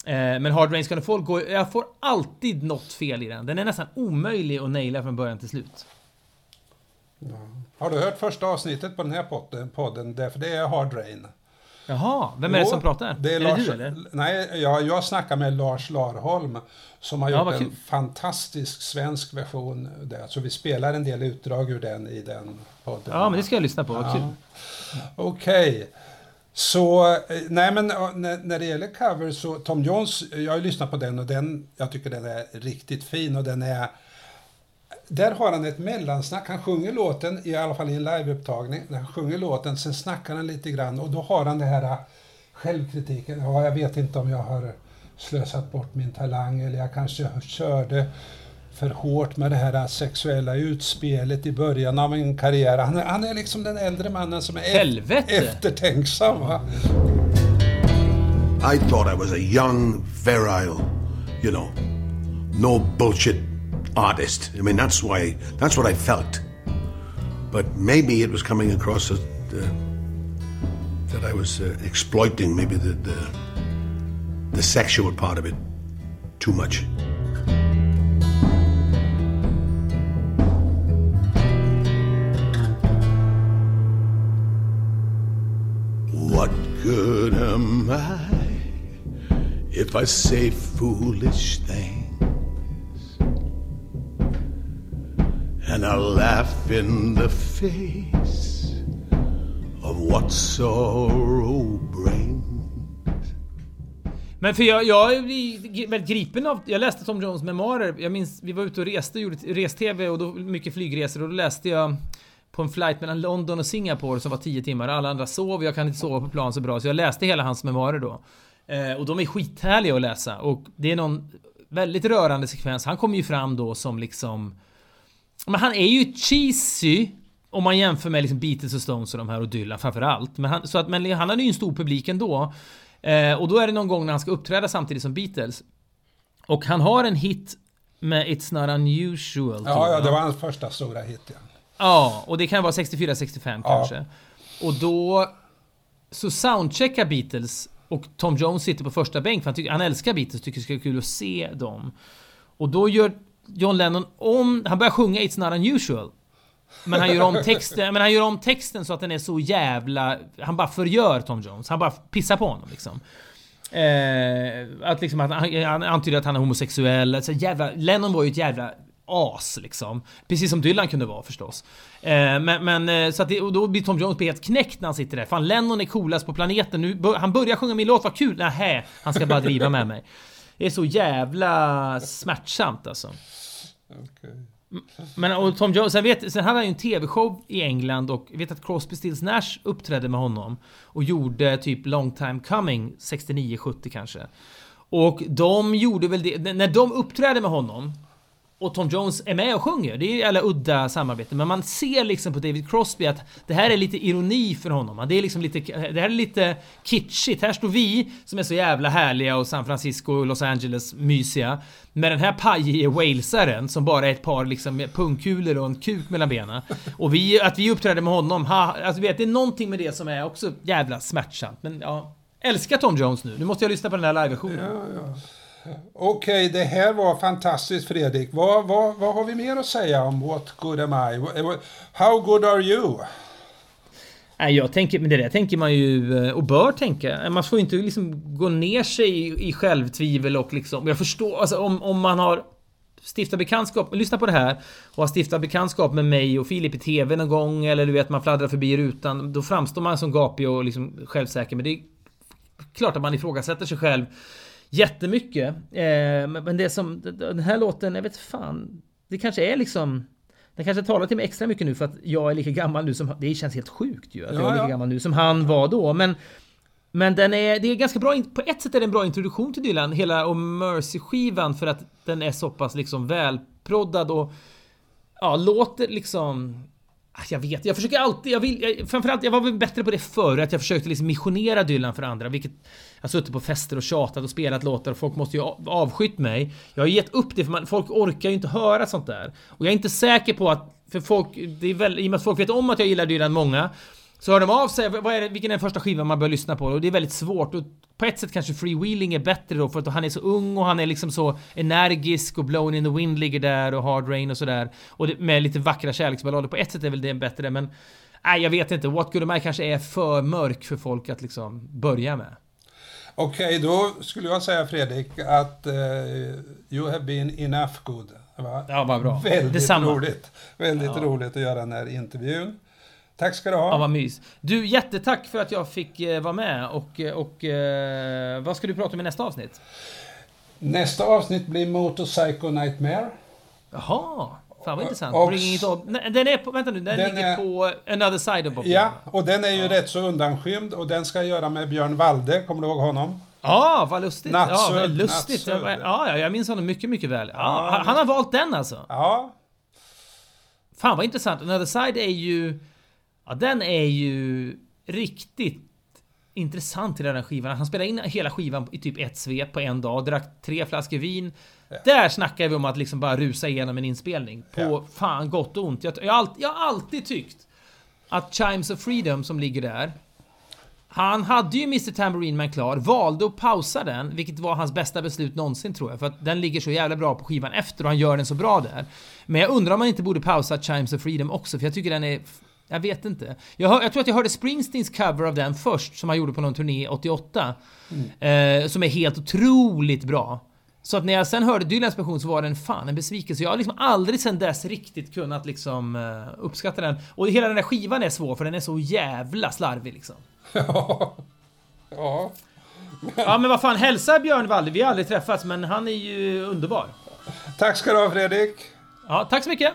Eh, men Hard Rain's Gonna Fall, går, jag får alltid något fel i den. Den är nästan omöjlig att naila från början till slut. Ja. Har du hört första avsnittet på den här podden? podden därför det är Hard Rain. Jaha, vem är det som pratar? Det är, är Lars, det du eller? Nej, jag, jag snackar med Lars Larholm som har gjort ja, en fantastisk svensk version där. Så vi spelar en del utdrag ur den i den podden. Ja, men det ska jag lyssna på, vad ja. kul. Okej. Okay. Så, eh, nej men när, det gäller cover så, Tom Jones, jag har lyssnat på den och den, jag tycker den är riktigt fin och den är där har han ett mellansnack. Han sjunger låten, i alla fall i en liveupptagning. Han sjunger låten, sen snackar han lite grann och då har han det här äh, självkritiken. Ja, jag vet inte om jag har slösat bort min talang eller jag kanske körde för hårt med det här äh, sexuella utspelet i början av min karriär. Han är, han är liksom den äldre mannen som är Helvete. eftertänksam. Va? I thought I was a young, virile, you know, no bullshit artist. I mean, that's why that's what I felt. But maybe it was coming across as uh, that I was uh, exploiting maybe the, the the sexual part of it too much. What good am I if I say foolish things. And I laugh in the face of what sorrow brings. Men för jag, jag är väldigt gripen av... Jag läste Tom Jones memoarer. Jag minns, vi var ute och reste, gjorde res-tv och då mycket flygresor och då läste jag på en flight mellan London och Singapore som var 10 timmar. Alla andra sov, jag kan inte sova på plan så bra. Så jag läste hela hans memoarer då. Eh, och de är skithärliga att läsa. Och det är någon väldigt rörande sekvens. Han kommer ju fram då som liksom... Men han är ju cheesy om man jämför med liksom Beatles och Stones och de här och Dylan framförallt. Men han, så att, men han hade ju en stor publik ändå. Eh, och då är det någon gång när han ska uppträda samtidigt som Beatles. Och han har en hit med It's Not Unusual. Ja, ja, det var hans första stora hit. Ja, ja och det kan vara 64-65 ja. kanske. Och då så soundcheckar Beatles och Tom Jones sitter på första bänk för han, tycker, han älskar Beatles och tycker det ska vara kul att se dem. Och då gör John Lennon om... Han börjar sjunga It's Not Unusual. Men han gör om texten, men han gör om texten så att den är så jävla... Han bara förgör Tom Jones. Han bara pissar på honom liksom. Eh, att liksom att han, han antyder att han är homosexuell. Så jävla, Lennon var ju ett jävla as liksom. Precis som Dylan kunde vara förstås. Eh, men, men eh, så att det, och då blir Tom Jones helt knäckt när han sitter där. Fan Lennon är coolast på planeten. Nu, han börjar sjunga min låt, vad kul! Nähä, han ska bara driva med mig. Det är så jävla smärtsamt alltså. Okay. Men och Tom Jones, sen, vet, sen hade han ju en TV-show i England och jag vet att Crosby, Stills Nash uppträdde med honom och gjorde typ Long Time Coming 69-70 kanske. Och de gjorde väl det, när de uppträdde med honom och Tom Jones är med och sjunger. Det är ju alla udda samarbeten, men man ser liksom på David Crosby att det här är lite ironi för honom. Det är liksom lite, det här är lite kitschigt. Här står vi som är så jävla härliga och San Francisco och Los Angeles mysiga med den här pajige walesaren som bara är ett par liksom pungkulor och en kuk mellan benen. Och vi, att vi uppträder med honom, ha, alltså vet, det är någonting med det som är också jävla smärtsamt. Men ja, älskar Tom Jones nu. Nu måste jag lyssna på den här live-versionen. Ja, ja. Okej, okay, det här var fantastiskt Fredrik. Vad, vad, vad har vi mer att säga om What good am I? Eh, How good are you? Nej, jag tänker, men det där tänker man ju eh, och bör tänka. Man får ju inte liksom gå ner sig i, i självtvivel och liksom... Jag förstår, alltså om, om man har stiftat bekantskap, lyssna på det här och har stiftat bekantskap med mig och Filip i TV någon gång eller du vet man fladdrar förbi rutan. Då framstår man som gapig och liksom självsäker. Men det är klart att man ifrågasätter sig själv jättemycket. Eh, men det som, den här låten, jag vet fan. Det kanske är liksom... Den kanske talar till mig extra mycket nu för att jag är lika gammal nu som... Det känns helt sjukt ju. Att ja, jag är lika ja. gammal nu som han var då. Men... Men den är, det är ganska bra, på ett sätt är det en bra introduktion till Dylan, hela och Mercy-skivan för att den är så pass liksom välproddad och ja, låter liksom Alltså, jag vet, jag försöker alltid, jag vill, jag, framförallt jag var väl bättre på det förr, att jag försökte liksom missionera Dylan för andra, vilket jag har suttit på fester och tjatat och spelat låtar och folk måste ju avskytt mig. Jag har gett upp det för man, folk orkar ju inte höra sånt där. Och jag är inte säker på att, för folk, det är väl, i och med att folk vet om att jag gillar Dylan många, så hör de av sig, vad är det, vilken är den första skivan man bör lyssna på? Och det är väldigt svårt. Och på ett sätt kanske Freewheeling är bättre då för att han är så ung och han är liksom så energisk och Blown in the Wind ligger där och Hard Rain och sådär. Och det, med lite vackra kärleksballader. På ett sätt är väl det bättre men... Nej, jag vet inte. What Good Am I kanske är för mörk för folk att liksom börja med. Okej, okay, då skulle jag säga Fredrik att uh, you have been enough good. Va? Ja, vad bra. Väldigt Detsamma. roligt. Väldigt ja. roligt att göra den här intervjun. Tack ska du ha. Ja, vad mys. Du, jättetack för att jag fick eh, vara med. Och, eh, och eh, vad ska du prata om i nästa avsnitt? Nästa avsnitt blir Motorcycle Nightmare. Jaha. Fan vad intressant. Och, den är på, vänta nu, den, den ligger är, på Another Side of Bob Ja, och den är ju ja. rätt så undanskymd och den ska göra med Björn Walde, kommer du ihåg honom? Ja, vad lustigt. Nattsud, ja, lustigt. Ja, ja, jag minns honom mycket, mycket väl. Ja, han har valt den alltså? Ja. Fan vad intressant. Another Side är ju... Ja, den är ju riktigt intressant i den här skivan. Han spelade in hela skivan i typ ett svep på en dag, drack tre flaskor vin. Ja. Där snackar vi om att liksom bara rusa igenom en inspelning. På ja. fan gott och ont. Jag, jag, jag har alltid tyckt att Chimes of Freedom som ligger där. Han hade ju Mr Tambourine Man klar, valde att pausa den, vilket var hans bästa beslut någonsin tror jag. För att den ligger så jävla bra på skivan efter och han gör den så bra där. Men jag undrar om man inte borde pausa Chimes of Freedom också, för jag tycker den är Jag vet inte. Jag, hör, jag tror att jag hörde Springsteens cover av den först, som han gjorde på någon turné 88. Eh, som är helt otroligt bra. Så att när jag sen hörde Dylans version så var den fan en besvikelse. Jag har liksom aldrig sen dess riktigt kunnat liksom uh, uppskatta den. Och hela den där skivan är svår för den är så jävla slarvig liksom. Ja. ja. Ja men vad fan, hälsa Björn Walder. Vi har aldrig träffats men han är ju underbar. Tack ska du ha Fredrik. Ja, tack så mycket.